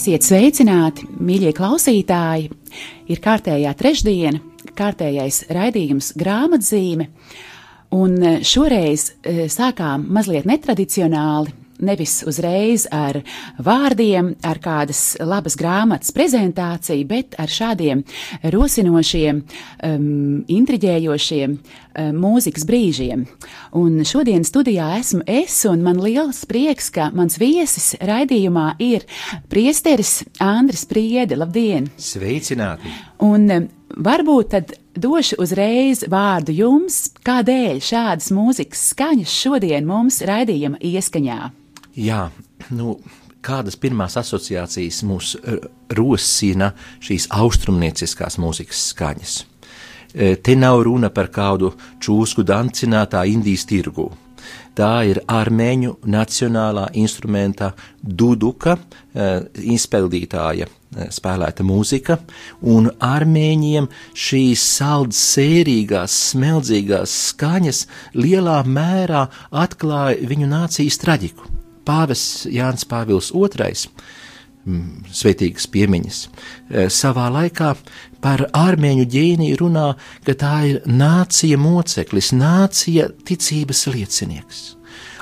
Esiet sveicināti, mīļie klausītāji! Ir kārtējā trešdiena, kārtējais raidījums grāmatzīme, un šoreiz eh, sākām mazliet netradicionāli nevis uzreiz ar vārdiem, ar kādas labas grāmatas prezentāciju, bet ar šādiem rosinošiem, um, intriģējošiem um, mūzikas brīžiem. Un šodien studijā esmu es, un man liels prieks, ka mans viesis raidījumā ir priesteris Andris Priede. Labdien! Sveicināti! Un um, varbūt tad došu uzreiz vārdu jums, kādēļ šādas mūzikas skaņas šodien mums raidījuma ieskaņā. Jā, nu, kādas pirmās asociācijas mūs rosina šīs austrumnieciskās mūzikas skaņas? E, te nav runa par kādu čūsku dancinātā Indijas tirgu. Tā ir armēņu nacionālā instrumenta duduka, e, izpildītāja spēlēta mūzika, un armēņiem šīs saldas sērīgās, smeldzīgās skaņas lielā mērā atklāja viņu nācijas traģiku pāvests Jānis Pāvils II, mm, svētīgas piemiņas, eh, savā laikā par ārmēņu ģēniju runā, ka tā ir nācija moceklis, nācija ticības liecinieks.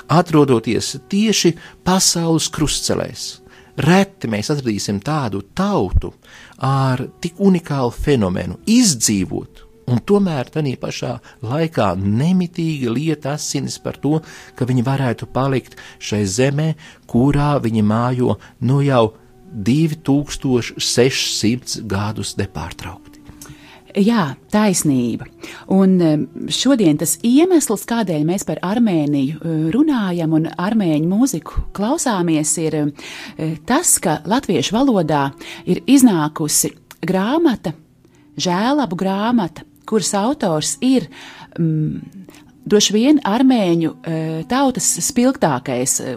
Atrodoties tieši pasaules krustcelēs, reti mēs atradīsim tādu tautu ar tik unikālu fenomenu izdzīvot un tomēr tādā pašā laikā nemitīgi lieta asinis par to, ka viņi varētu palikt šai zemē, kurā viņi mājo nu jau 2600 gadus nepārtraukti. Jā, taisnība. Un šodien tas iemesls, kādēļ mēs par Armēniju e, runājam un armēņu mūziku klausāmies, ir e, tas, ka latviešu valodā ir iznākusi grāmata, žēlabu grāmata, kuras autors ir mm, droši vien armēņu e, tautas spilgtākais e,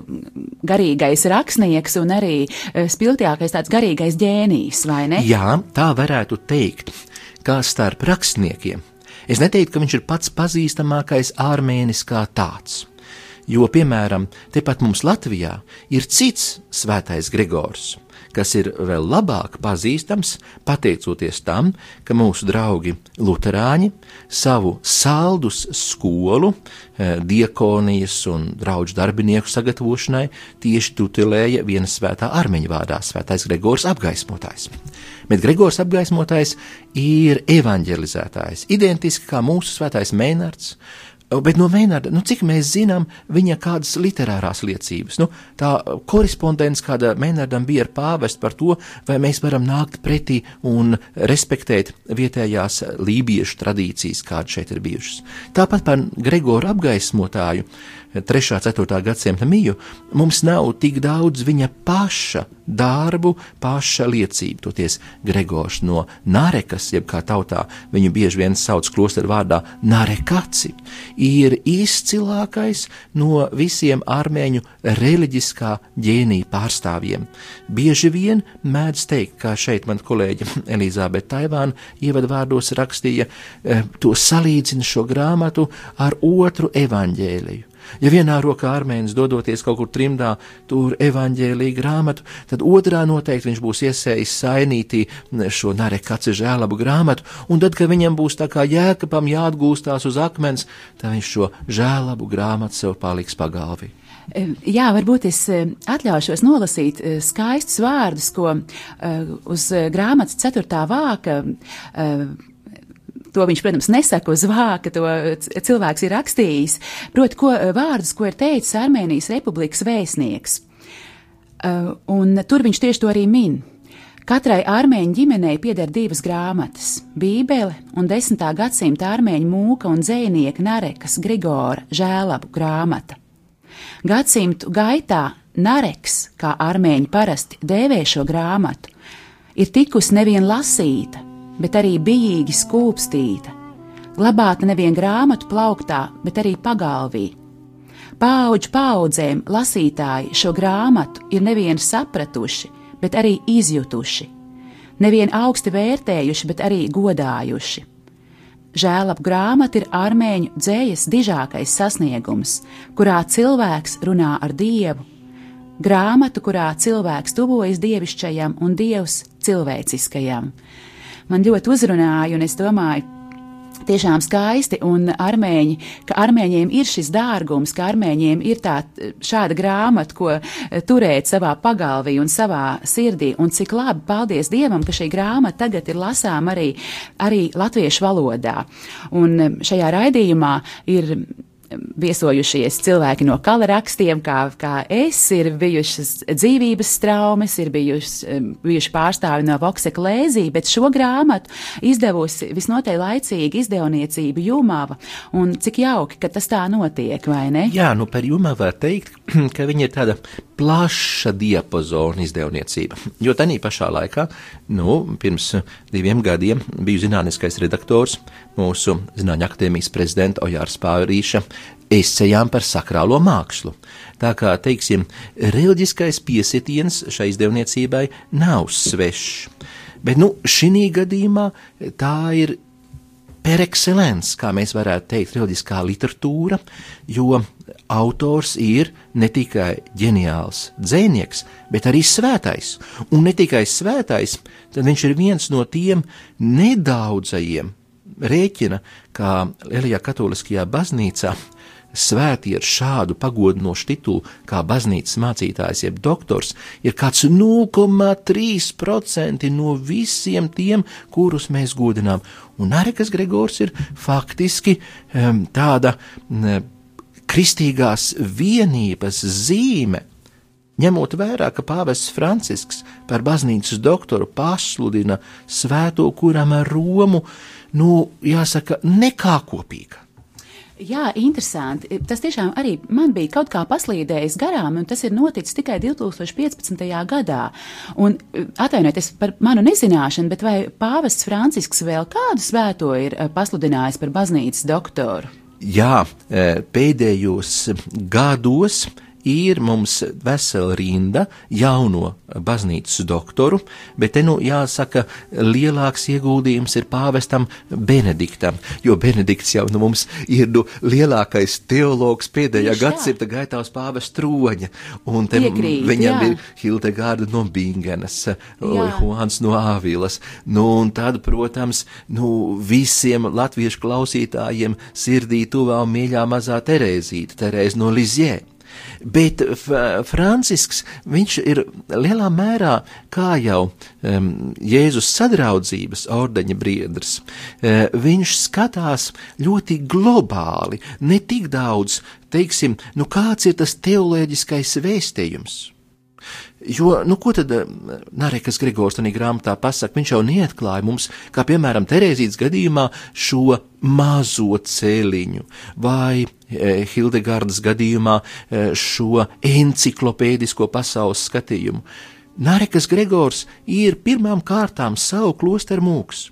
garīgais rakstnieks un arī e, spilgtākais tāds garīgais ģēnijs, vai ne? Jā, tā varētu teikt, kā starp rakstniekiem. Es neteiktu, ka viņš ir pats pazīstamākais armēnis kā tāds. Jo, piemēram, tepat mums Latvijā ir cits svētais Gregors, kas ir vēl labāk pazīstams pateicoties tam, ka mūsu draugi Lutāņi savu saldus skolu, eh, diakonijas un draugu darbinieku sagatavošanai tieši tutelēja viena svētā armeņu vārdā - Svētais Gregors apgaismotājs. Bet Gregors apgaismotājs ir evanģelizētājs, identiski kā mūsu svētais Mēnards, Bet no Meinarda, nu, cik mēs zinām, viņa kādas literārās liecības, nu, tā korespondents, kāda Meinardam bija ar pāvestu par to, vai mēs varam nākt pretī un respektēt vietējās lībiešu tradīcijas, kādas šeit ir bijušas. Tāpat par Gregoru apgaismotāju 3. un 4. gadsimta miju, mums nav tik daudz viņa paša darbu, paša liecību. Toties Gregors no Narekas, jeb kā tautā viņu bieži vien sauc klosteru vārdā Narekaci, ir izcilākais no visiem armēņu reliģiskā ģēnija pārstāvjiem. Bieži vien mēdz teikt, kā šeit man kolēģi Elizabete Taivāna ievadvārdos rakstīja, eh, to salīdzina šo grāmatu ar otru evaņģēliju Ja vienā rokā armēnis dodoties kaut kur trimdā, tur evaņģēlīja grāmatu, tad otrā noteikti viņš būs iesējis sainītī šo narekaci žēlabu grāmatu, un tad, kad viņam būs tā kā jēkapam jāatgūstās uz akmens, tad viņš šo žēlabu grāmatu sev paliks pagalvi. Jā, varbūt es atļaušos nolasīt skaistus vārdus, ko uz grāmatas ceturtā vāka to viņš, protams, nesaka uz vāka, to cilvēks ir rakstījis, proti, ko vārdus, ko ir teicis Armēnijas republikas vēstnieks. Uh, un tur viņš tieši to arī min. Katrai armēņu ģimenei pieder divas grāmatas - Bībele un 10. gadsimta armēņu mūka un dzēnieka Narekas Grigora žēlabu grāmata. Gadsimtu gaitā Nareks, kā armēņi parasti dēvē šo grāmatu, ir tikusi nevien lasīta, bet arī bijīgi skūpstīta, glabāta nevien grāmatu plauktā, bet arī pagalvī. Paudžu paudzēm lasītāji šo grāmatu ir nevien sapratuši, bet arī izjutuši, nevien augsti vērtējuši, bet arī godājuši. Žēlap grāmata ir armēņu dzējas dižākais sasniegums, kurā cilvēks runā ar dievu, grāmatu, kurā cilvēks tuvojas dievišķajam un dievs cilvēciskajam man ļoti uzrunāja, un es domāju, tiešām skaisti, un armēņi, ka armēņiem ir šis dārgums, ka armēņiem ir tā šāda grāmata, ko eh, turēt savā pagalvī un savā sirdī, un cik labi, paldies Dievam, ka šī grāmata tagad ir lasām arī, arī latviešu valodā. Un eh, šajā raidījumā ir viesojušies cilvēki no kalarakstiem, kā, kā es, ir bijušas dzīvības traumas, ir bijuši, bijuši pārstāvi no Voksekla Lēzī, bet šo grāmatu izdevusi visnotaļ laicīgi izdevniecība Jumava, un cik jauki, ka tas tā notiek, vai ne? Jā, nu par Jumavu var teikt, ka viņa ir tāda plaša diapazona izdevniecība, jo tanī pašā laikā, nu, pirms diviem gadiem biju zinātniskais redaktors mūsu Zinātņu akadēmijas prezidenta Ojārs Pāvīša esejām par sakrālo mākslu. Tā kā, teiksim, reliģiskais piesitiens šai izdevniecībai nav svešs. Bet, nu, šī gadījumā tā ir per excellence, kā mēs varētu teikt, reliģiskā literatūra, jo autors ir ne tikai ģeniāls dzēnieks, bet arī svētais. Un ne tikai svētais, tad viņš ir viens no tiem nedaudzajiem rēķina, kā Lielajā katoliskajā baznīcā svēti ar šādu pagodinošu titulu kā baznīcas mācītājs, jeb doktors, ir kāds 0,3% no visiem tiem, kurus mēs godinām. Un Arekas Gregors ir faktiski um, tāda um, kristīgās vienības zīme. Ņemot vērā, ka pāvests Francisks par baznīcas doktoru pasludina svēto, kuram ar Romu, nu, jāsaka, nekā kopīga. Jā, interesanti. Tas tiešām arī man bija kaut kā paslīdējis garām, un tas ir noticis tikai 2015. gadā. Un atvainojiet, es par manu nezināšanu, bet vai pāvests Francisks vēl kādu svēto ir eh, pasludinājis par baznīcas doktoru? Jā, pēdējos gados ir mums vesela rinda jauno baznīcas doktoru, bet te nu jāsaka, lielāks ieguldījums ir pāvestam Benediktam, jo Benedikts jau nu mums ir nu lielākais teologs pēdējā gadsimta gaitā uz pāvesta troņa, un te Piekrīt, viņam jā. ir Hildegārda no Bingenas, Juans no Āvilas, nu un tad, protams, nu visiem latviešu klausītājiem sirdī tuvā un mīļā mazā Terēzīta, Terēza no Lizjē. Bet Francisks, viņš ir lielā mērā kā jau um, Jēzus sadraudzības ordeņa briedrs. Uh, viņš skatās ļoti globāli, ne tik daudz, teiksim, nu kāds ir tas teoloģiskais vēstījums. Jo, nu, ko tad Narekas Grigors tajā grāmatā pasaka? Viņš jau neatklāja mums, kā piemēram Terēzītas gadījumā, šo mazo cēliņu, vai e, Hildegardas gadījumā e, šo enciklopēdisko pasaules skatījumu. Narekas Gregors ir pirmām kārtām savu klosteru mūks,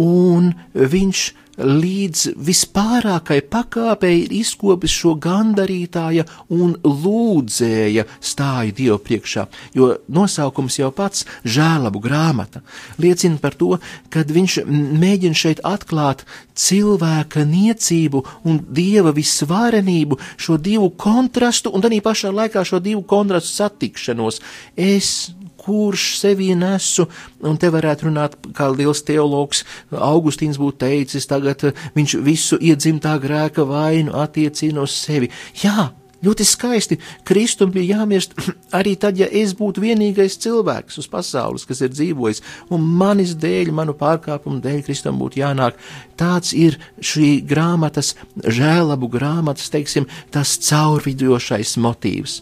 un viņš līdz vispārākai pakāpei ir izkopis šo gandarītāja un lūdzēja stāju Dievu priekšā, jo nosaukums jau pats žēlabu grāmata liecina par to, ka viņš mēģina šeit atklāt cilvēka niecību un Dieva visvarenību, šo divu kontrastu un arī pašā laikā šo divu kontrastu satikšanos. Es kurš sevī nesu, un te varētu runāt kā liels teologs Augustīns būtu teicis, tagad eh, viņš visu iedzimtā grēka vainu attiecina uz sevi. Jā, Ļoti skaisti. Kristum bija jāmirst arī tad, ja es būtu vienīgais cilvēks uz pasaules, kas ir dzīvojis, un manis dēļ, manu pārkāpumu dēļ, Kristum būtu jānāk. Tāds ir šī grāmatas, žēlabu grāmatas, teiksim, tas caurvidošais motīvs.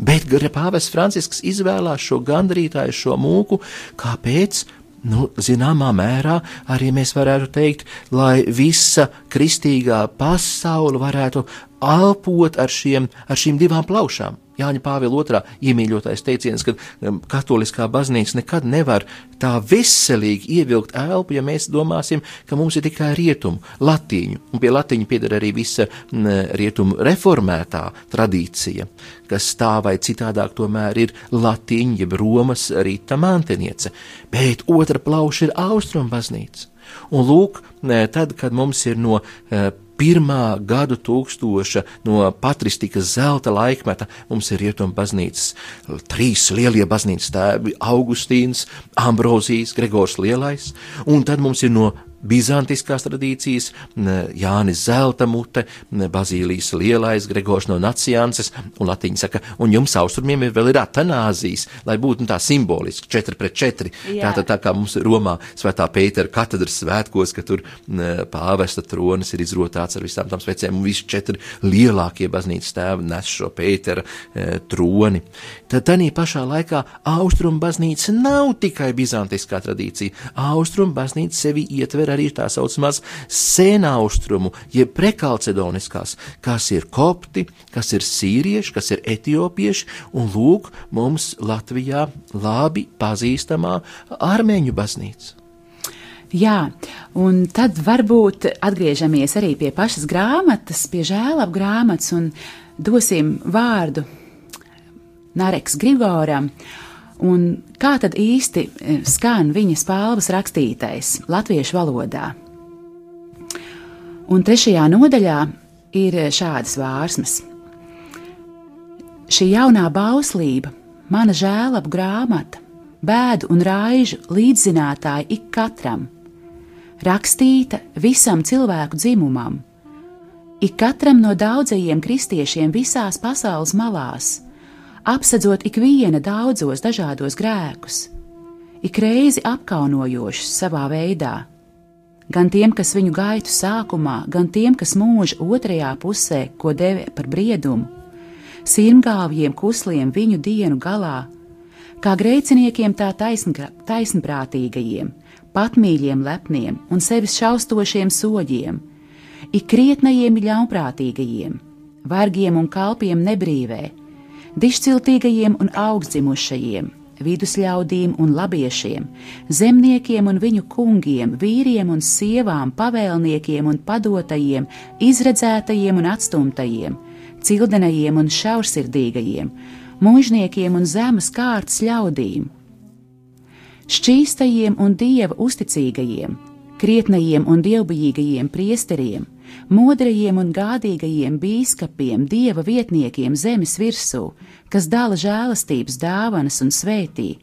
Bet Pāvests Francisks izvēlās šo gandrītāju, šo mūku, kāpēc? Nu, zināmā mērā arī mēs varētu teikt, lai visa kristīgā pasaule varētu elpot ar, šiem, ar šīm divām plaušām. Jāņa Pāvila otrā iemīļotais teiciens, ka um, katoliskā baznīca nekad nevar tā veselīgi ievilkt elpu, ja mēs domāsim, ka mums ir tikai rietumu, latīņu, un pie latīņu pieder arī visa rietumu reformētā tradīcija, kas tā vai citādāk tomēr ir latīņa, jeb Romas rīta manteniece, bet otra plauša ir austrumu baznīca. Un lūk, tad, kad mums ir no uh, pirmā gadu tūkstoša no patristikas zelta laikmeta mums ir rietuma baznīcas, trīs lielie baznīcas tēvi - Augustīns, Ambrozijas, Gregors Lielais, un tad mums ir no bizantiskās tradīcijas, Jānis Zelta mute, Bazīlijas lielais, Gregors no Nacianses, un latiņa saka, un jums austrumiem ir vēl ir atanāzijas, lai būtu nu, tā simboliski, 4 pret 4. Tātad tā kā mums Romā svētā Pētera katedras svētkos, ka tur pāvesta tronis ir izrotāts ar visām tām svecēm, un visi četri lielākie baznīcas tēvi nes šo Pētera e, troni. Tad tādā pašā laikā austrumu baznīca nav tikai bizantiskā tradīcija, austrumu baznīca sevi ietver arī tā saucamās sēnaustrumu, jeb prekalcedoniskās, kas ir kopti, kas ir sīrieši, kas ir etiopieši, un lūk, mums Latvijā labi pazīstamā armēņu baznīca. Jā, un tad varbūt atgriežamies arī pie pašas grāmatas, pie žēlab grāmatas un dosim vārdu Nareks Grigoram. Un kā tad īsti e, skan viņa spāles rakstītais latviešu valodā? Un trešajā nodaļā ir šādas vārsmas. Šī jaunā bauslība, mana žēlaba grāmata, bēdu un raižu līdzzinātāja ik katram, rakstīta visam cilvēku dzimumam, ik katram no daudzajiem kristiešiem visās pasaules malās apsedzot ikviena daudzos dažādos grēkus, ik reizi apkaunojošus savā veidā. Gan tiem, kas viņu gaitu sākumā, gan tiem, kas mūža otrajā pusē, ko deva par briedumu, sirmgāvjiem kusliem viņu dienu galā, kā grēciniekiem tā taisnprātīgajiem, patmīļiem lepniem un sevis šaustošiem soļiem, ik krietnajiem ļaunprātīgajiem, vargiem un kalpiem nebrīvē, dišciltīgajiem un augstzimušajiem, vidusļaudīm un labiešiem, zemniekiem un viņu kungiem, vīriem un sievām, pavēlniekiem un padotajiem, izredzētajiem un atstumtajiem, cildenajiem un šaursirdīgajiem, mužniekiem un zemes kārtas ļaudīm, šķīstajiem un dieva uzticīgajiem, krietnajiem un dievbijīgajiem priesteriem, modrajiem un gādīgajiem bīskapiem, dieva vietniekiem zemes virsū, kas dala žēlastības dāvanas un svētī.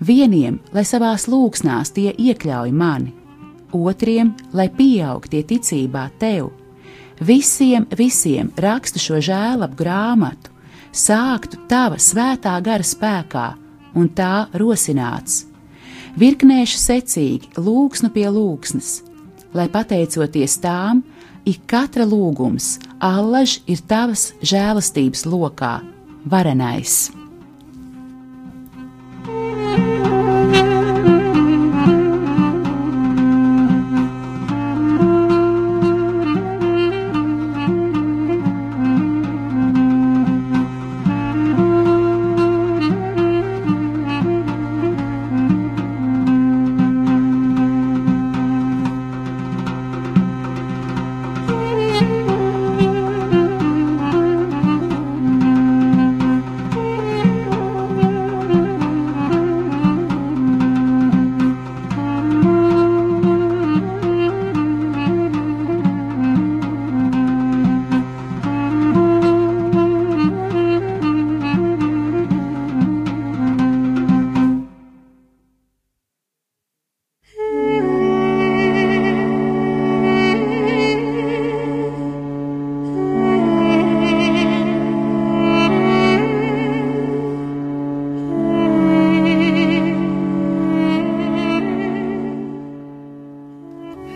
Vieniem, lai savās lūksnās tie iekļauj mani, otriem, lai pieaug tie ticībā tev. Visiem, visiem rakstu šo žēlabu grāmatu, sāktu tava svētā gara spēkā un tā rosināts. Virknēšu secīgi, lūksnu pie lūksnes, lai pateicoties tām, ik katra lūgums, allaž ir tavas žēlastības lokā, varenais.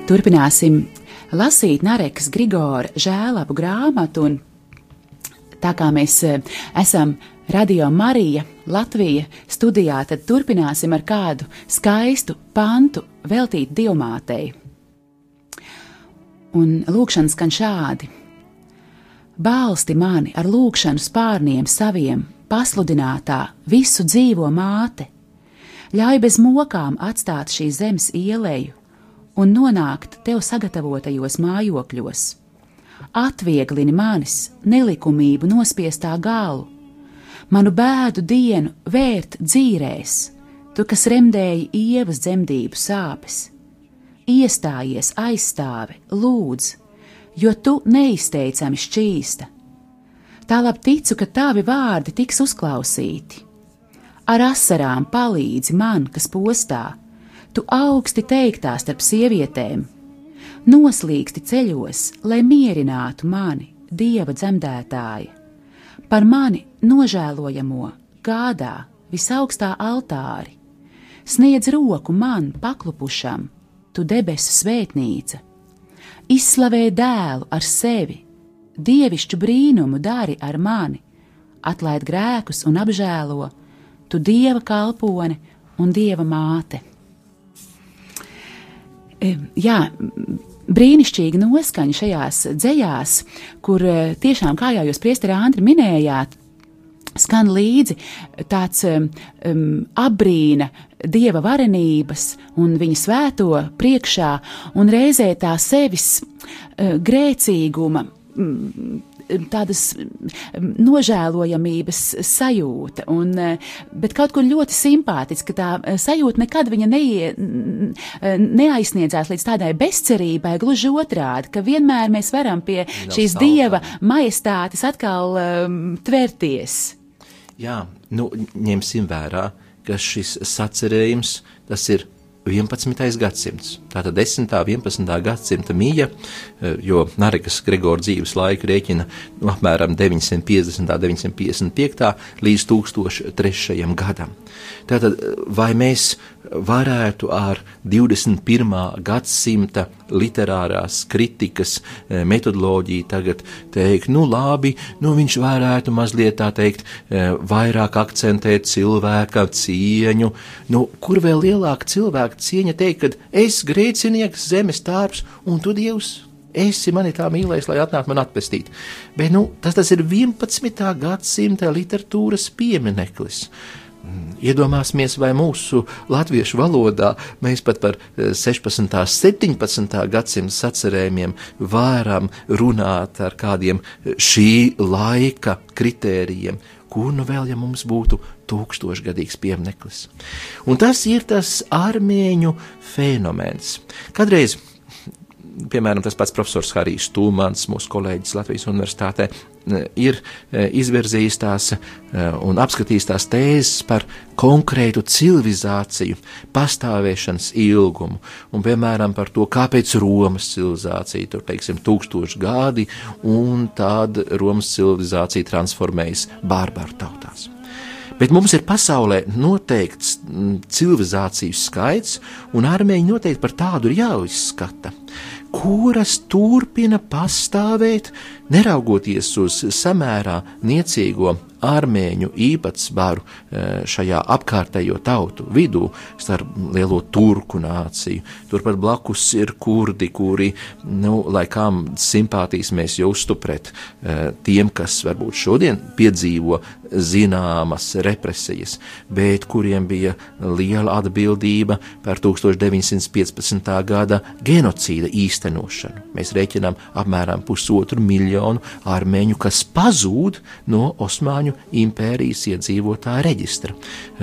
Turpināsim lasīt Narekas Grigora žēlabu grāmatu, un tā kā mēs eh, esam Radio Marija Latvija studijā, tad turpināsim ar kādu skaistu pantu veltīt dievmātei. Un lūkšanas skan šādi: Balsti mani ar lūkšanu spārniem saviem, pasludinātā visu dzīvo māte, ļauj bez mokām atstāt šīs zemes ieleju un nonākt tev sagatavotajos mājokļos. Atvieglini manis nelikumību nospiestā galu manu bēdu dienu vērt dzīrēs, tu, kas remdēji ievas dzemdību sāpes. Iestājies, aizstāvi, lūdz, jo tu neizteicami šķīsta. Tālāk ticu, ka tavi vārdi tiks uzklausīti. Ar asarām palīdzi man, kas postā, tu augsti teiktā starp sievietēm, noslīgsti ceļos, lai mierinātu mani, dieva dzemdētāja par mani nožēlojamo gādā visaugstā altāri, sniedz roku man paklupušam, tu debesu svētnīca, izslavē dēlu ar sevi, dievišķu brīnumu dari ar mani, atlaid grēkus un apžēlo, tu dieva kalpone un dieva māte. Jā, brīnišķīga noskaņa šajās dzējās, kur eh, tiešām, kā jau jūs priesteri Andri minējāt, skan līdzi tāds um, apbrīna dieva varenības un viņa svēto priekšā, un reizē tā sevis uh, grēcīguma. Tādas nožēlojamības sajūta, un, bet kaut kur ļoti simpātiski, tā sajūta nekad viņa neie, neaizsniedzās līdz tādai bezcerībai, gluži otrādi, ka vienmēr mēs varam pie šīs stāvā. dieva majestātes atkal um, tvērties. Jā, nu, ņemsim vērā, ka šis sacerējums tas ir 11. gadsimts. Tātad 10. un 11. gadsimta mīja, eh, jo Narikas Gregora dzīves laiku rēķina nu, apmēram 950. un 955. līdz 1003. gadam. Tātad vai mēs varētu ar 21. gadsimta literārās kritikas eh, metodoloģiju tagad teikt, nu labi, nu viņš varētu mazliet tā teikt, eh, vairāk akcentēt cilvēka cieņu, nu kur vēl lielāka cilvēka cieņa teikt, ka es grēcinieks, zemes tārps un tu Dievs. Esi mani tā mīlējis, lai atnāktu man atpestīt. Bet nu, tas, tas ir 11. gadsimta literatūras piemineklis. Iedomāsimies, vai mūsu latviešu valodā mēs pat par 16. un 17. gadsimta sacerējumiem varam runāt ar kādiem šī laika kritērijiem, kur nu vēl, ja mums būtu tūkstošgadīgs piemineklis. Un tas ir tas armēņu fenomens. Kadreiz piemēram, tas pats profesors Harijs Tūmans, mūsu kolēģis Latvijas Universitātē, ir e, izvirzījis tās e, un apskatījis tās tēzes par konkrētu civilizāciju, pastāvēšanas ilgumu, un, piemēram, par to, kāpēc Romas civilizācija, tur, teiksim, tūkstoši gadi, un tad Romas civilizācija transformējas bārbaru tautās. Bet mums ir pasaulē noteikts civilizāciju skaits, un armēņi noteikti par tādu ir jāizskata kuras turpina pastāvēt, neraugoties uz samērā niecīgo armēņu īpatsvaru e, šajā apkārtējo tautu vidū, starp lielo turku nāciju. Turpat blakus ir kurdi, kuri, nu, lai kām simpātijas mēs justu pret e, tiem, kas varbūt šodien piedzīvo zināmas represijas, bet kuriem bija liela atbildība par 1915. gada genocīda īstenošanu. Mēs rēķinām apmēram pusotru miljonu armēņu, kas pazūd no Osmaņu Osmaņu impērijas iedzīvotāja reģistra,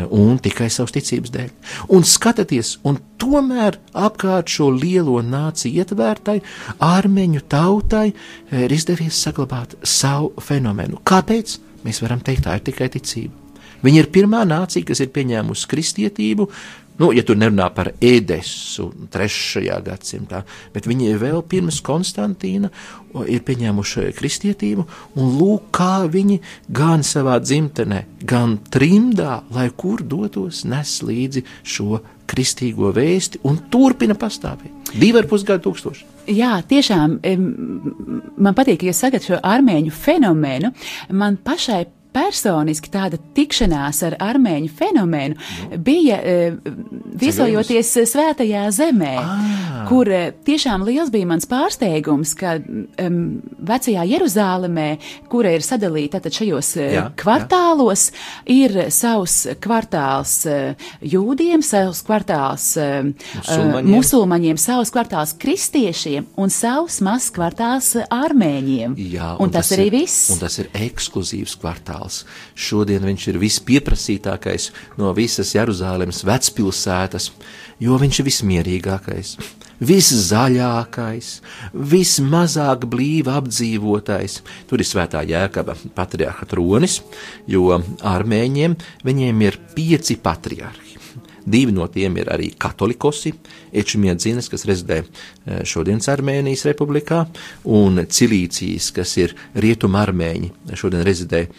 un tikai savas ticības dēļ. Un skatieties, un tomēr apkārt šo lielo nāciju ietvērtai armeņu tautai ir izdevies saglabāt savu fenomenu. Kāpēc? Mēs varam teikt, tā ir tikai ticība. Viņa ir pirmā nācija, kas ir pieņēmusi kristietību, Nu, ja tur nerunā par Edesu, 3. gadsimtā, bet viņi vēl pirms Konstantīna, ir pieņēmuši kristietību, un lūk, kā viņi gan savā dzimtenē, gan trimdā, lai kur dotos, nes līdzi šo kristīgo vēsti un turpina pastāvēt. Divi ar pusgadu tūkstoši. Jā, tiešām man patīk, ka jūs sakat šo armēņu fenomenu. Man pašai personiski tāda tikšanās ar armēņu fenomenu nu. bija uh, viesojoties svētajā zemē, ah. kur uh, tiešām liels bija mans pārsteigums, ka um, vecajā Jeruzālemē, kura ir sadalīta tad šajos uh, jā, kvartālos, jā. ir savs kvartāls jūdiem, savs kvartāls musulmaņiem. musulmaņiem, savs kvartāls kristiešiem un savs mazs kvartāls armēņiem. Jā, un, un tas, tas arī ir, viss. Un tas ir ekskluzīvs kvartāls kvartāls. Šodien viņš ir vispieprasītākais no visas Jeruzalemes vecpilsētas, jo viņš ir vismierīgākais, viszaļākais, vismazāk blīvi apdzīvotais. Tur ir svētā jēkaba patriarha tronis, jo armēņiem viņiem ir pieci patriarhi. Divi no tiem ir arī katolikosi, Ečmiedzinas, kas rezidē eh, šodienas Armēnijas republikā, un Cilīcijas, kas ir rietuma armēņi, šodien rezidē uh,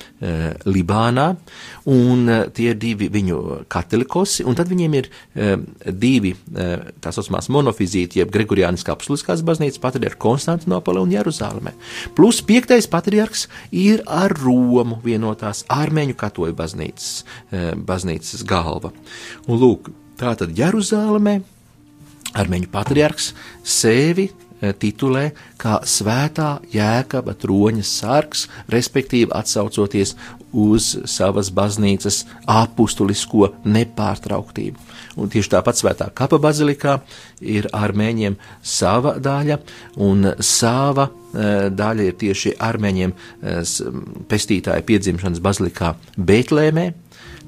Libānā, un uh, tie ir divi viņu katolikosi, un tad viņiem ir divi tā saucamās monofizīti, jeb Gregoriāniskā apstuliskās baznīcas patriarhi Konstantinopole un Jeruzāleme. Plus piektais patriarhs ir ar Romu vienotās armēņu katoļu baznīcas, baznīcas galva. Un lūk, tā tad Jeruzāleme armeņu patriarks sevi eh, titulē kā svētā jēkaba troņa sargs, respektīvi atsaucoties uz savas baznīcas apustulisko nepārtrauktību. Un tieši tāpat svētā kapa bazilikā ir armēņiem sava daļa, un sava e, daļa ir tieši armēņiem e, pestītāja piedzimšanas bazilikā Bētlēmē,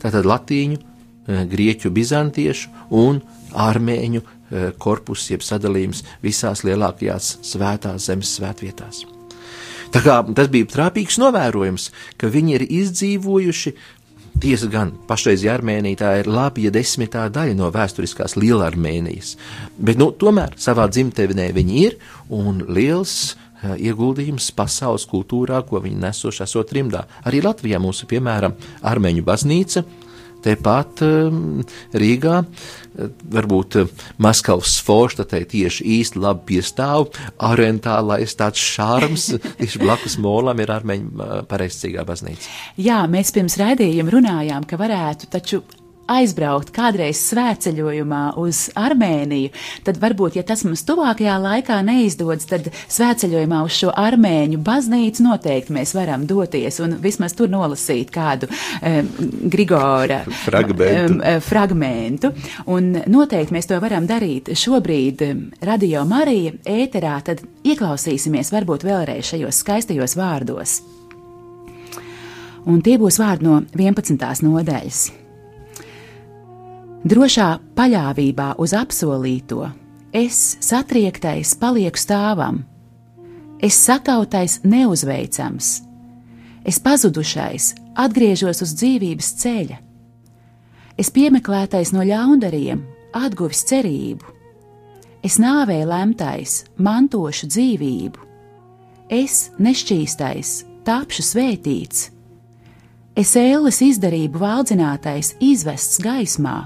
tātad latīņu, grieķu, bizantiešu un armēņu Eh, korpus, jeb sadalījums visās lielākajās svētās zemes svētvietās. Tā kā tas bija trāpīgs novērojums, ka viņi ir izdzīvojuši Tiesa gan, pašreiz Armēnija tā ir labi, ja desmitā daļa no vēsturiskās Lielarmēnijas, bet nu, tomēr savā dzimtenē viņi ir un liels uh, ieguldījums pasaules kultūrā, ko viņi nesoši esot trimdā. Arī Latvijā mūsu, piemēram, Armēņu baznīca, tepat um, Rīgā varbūt eh, Maskavas forštatē tieši īsti labi piestāv, orientālais tāds šārms, tieši blakus molam ir armeņu eh, pareizcīgā baznīca. Jā, mēs pirms raidījuma runājām, ka varētu taču aizbraukt kādreiz svētceļojumā uz Armēniju, tad varbūt, ja tas mums tuvākajā laikā neizdodas, tad svētceļojumā uz šo armēņu baznīcu noteikti mēs varam doties un vismaz tur nolasīt kādu um, Grigora fragmentu. Um, fragmentu. Un noteikti mēs to varam darīt šobrīd Radio Marija ēterā, tad ieklausīsimies varbūt vēlreiz šajos skaistajos vārdos. Un tie būs vārdi no 11. nodaļas. Drošā paļāvībā uz apsolīto, es satriektais palieku stāvam, es sakautais neuzveicams, es pazudušais atgriežos uz dzīvības ceļa, es piemeklētais no ļaundariem atguvis cerību, es nāvē lemtais mantošu dzīvību, es nešķīstais tapšu svētīts, es ēles izdarību valdzinātais izvests gaismā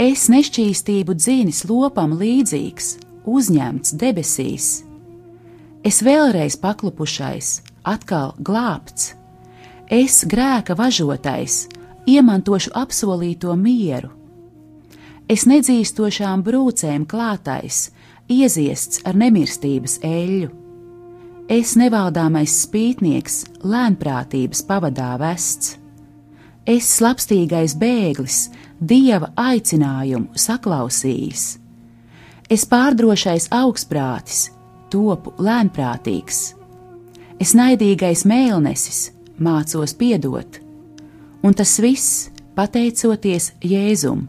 Es nešķīstību dzīnis lopam līdzīgs, uzņemts debesīs. Es vēlreiz paklupušais, atkal glābts. Es grēka važotais, iemantošu apsolīto mieru. Es nedzīstošām brūcēm klātais, ieziests ar nemirstības eļļu. Es nevaldāmais spītnieks, lēnprātības pavadā vests. Es slapstīgais bēglis, dieva aicinājumu saklausījis. Es pārdrošais augstprātis, topu lēnprātīgs. Es naidīgais mēlnesis, mācos piedot, un tas viss pateicoties Jēzum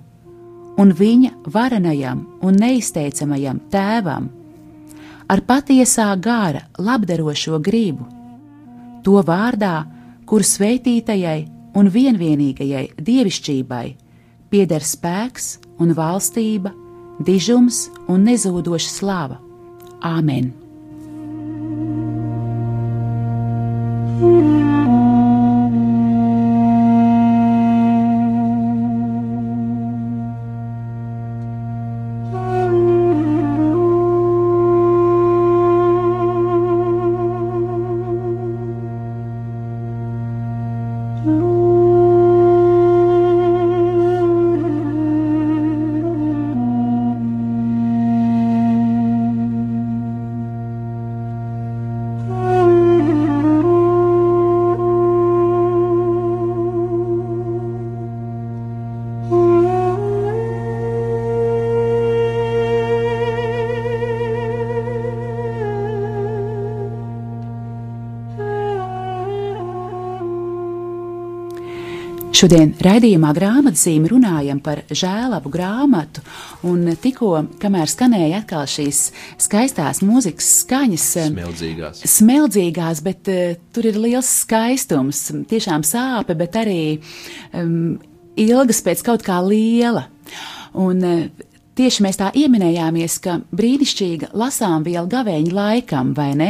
un viņa varenajam un neizteicamajam tēvam, ar patiesā gara labdarošo gribu, to vārdā, kur svētītajai un vienvienīgajai dievišķībai pieder spēks un valstība, dižums un nezūdoša slava. Āmen! Šodien raidījumā grāmatzīme runājam par žēlabu grāmatu, un tikko, kamēr skanēja atkal šīs skaistās mūzikas skaņas, Smeldzīgās. smeldzīgās, bet uh, tur ir liels skaistums, tiešām sāpe, bet arī um, ilgas pēc kaut kā liela. Un, uh, Tieši mēs tā ieminējāmies, ka brīnišķīga lasām viela gavēņa laikam, vai ne?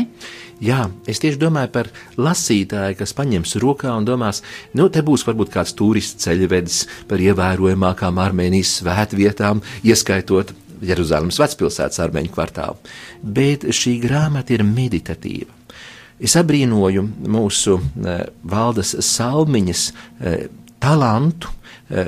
Jā, es tieši domāju par lasītāju, kas paņems rokā un domās, nu, te būs varbūt kāds turists ceļvedis par ievērojamākām Armēnijas svētvietām, ieskaitot Jeruzalemes vecpilsētas armēņu kvartālu. Bet šī grāmata ir meditatīva. Es abrīnoju mūsu e, valdes salmiņas e, talantu, e,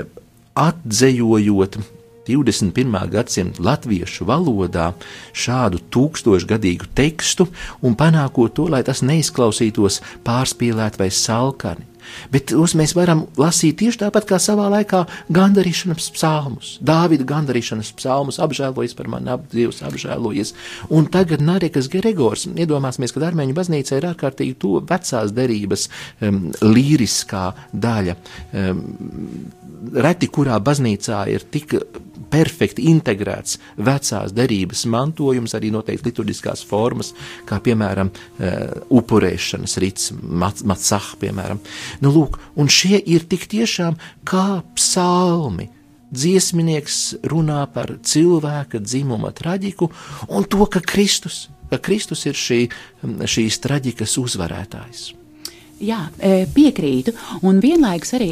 atdzējojot 21. gadsimta latviešu valodā šādu tūkstošgadīgu tekstu un panākot to, lai tas neizklausītos pārspīlēt vai salkani. Bet tos mēs varam lasīt tieši tāpat kā savā laikā gandarīšanas psalmus. Dāvida gandarīšanas psalmus apžēlojas par mani, ap Dievs apžēlojas. Un tagad Narekas Gregors, iedomāsimies, ka Armēņu baznīca ir ārkārtīgi to vecās derības um, līriskā daļa. Um, reti kurā baznīcā ir tik perfekti integrēts vecās derības mantojums, arī noteikti liturģiskās formas, kā piemēram uh, upurēšanas rits, matsah, piemēram. Nu, lūk, un šie ir tik tiešām kā psalmi. Dziesminieks runā par cilvēka dzimuma traģiku un to, ka Kristus, ka Kristus ir šī, šīs traģikas uzvarētājs. Jā, e, piekrītu, un vienlaikus arī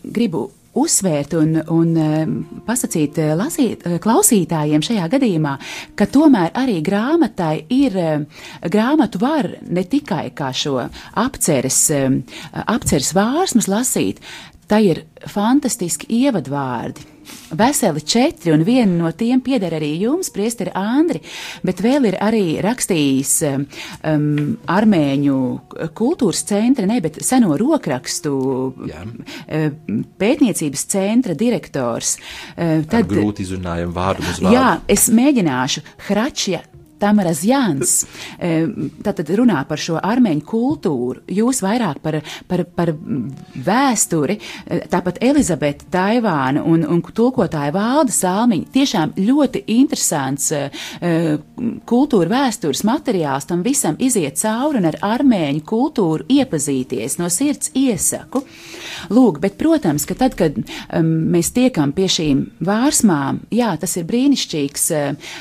gribu uzsvērt un, un um, pasakīt uh, uh, klausītājiem šajā gadījumā, ka tomēr arī grāmatai ir, um, grāmatu var ne tikai kā šo apceres, um, apceres vārsmas lasīt, tai ir fantastiski ievadvārdi veseli četri, un viena no tiem pieder arī jums, priesteri Andri, bet vēl ir arī rakstījis um, armēņu kultūras centra, ne, bet seno rokrakstu Jā. um, pētniecības centra direktors. Uh, tad, Ar grūti izrunājam vārdu uz vārdu. Jā, es mēģināšu. Hračja Tamaras Jānis tātad runā par šo armēņu kultūru, jūs vairāk par, par, par vēsturi, tāpat Elizabete Taivāna un, un tulkotāja Valda Salmiņa. Tiešām ļoti interesants kultūra vēstures materiāls tam visam iziet cauri un ar armēņu kultūru iepazīties no sirds iesaku. Lūk, bet, protams, ka tad, kad um, mēs tiekam pie šīm vārsmām, jā, tas ir brīnišķīgs,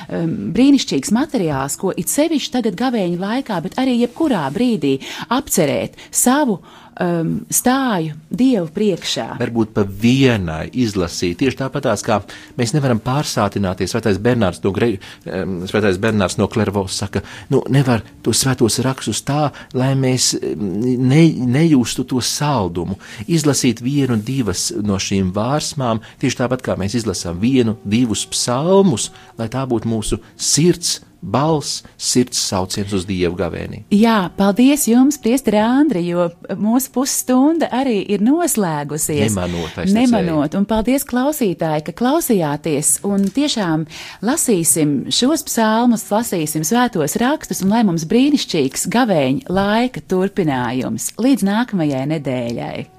um, brīnišķīgs materiāls materiāls, ko it sevišķi tagad gavēņa laikā, bet arī jebkurā brīdī apcerēt savu um, stāju Dievu priekšā. Varbūt pa vienai izlasīt, tieši tāpatās kā mēs nevaram pārsātināties. Svētais Bernārds no, Gre, um, Svētais Bernārds no Klervos saka, nu nevar tos svētos rakstus tā, lai mēs ne, nejūstu to saldumu. Izlasīt vienu, divas no šīm vārsmām, tieši tāpat kā mēs izlasām vienu, divus psalmus, lai tā būtu mūsu sirds balss, sirds sauciens uz dievu gavēni. Jā, paldies jums, Priesteri Andri, jo mūsu pusstunda arī ir noslēgusies. Nemanot, Nemanot, un paldies klausītāji, ka klausījāties, un tiešām lasīsim šos psalmus, lasīsim svētos rakstus, un lai mums brīnišķīgs gavēņa laika turpinājums līdz nākamajai nedēļai.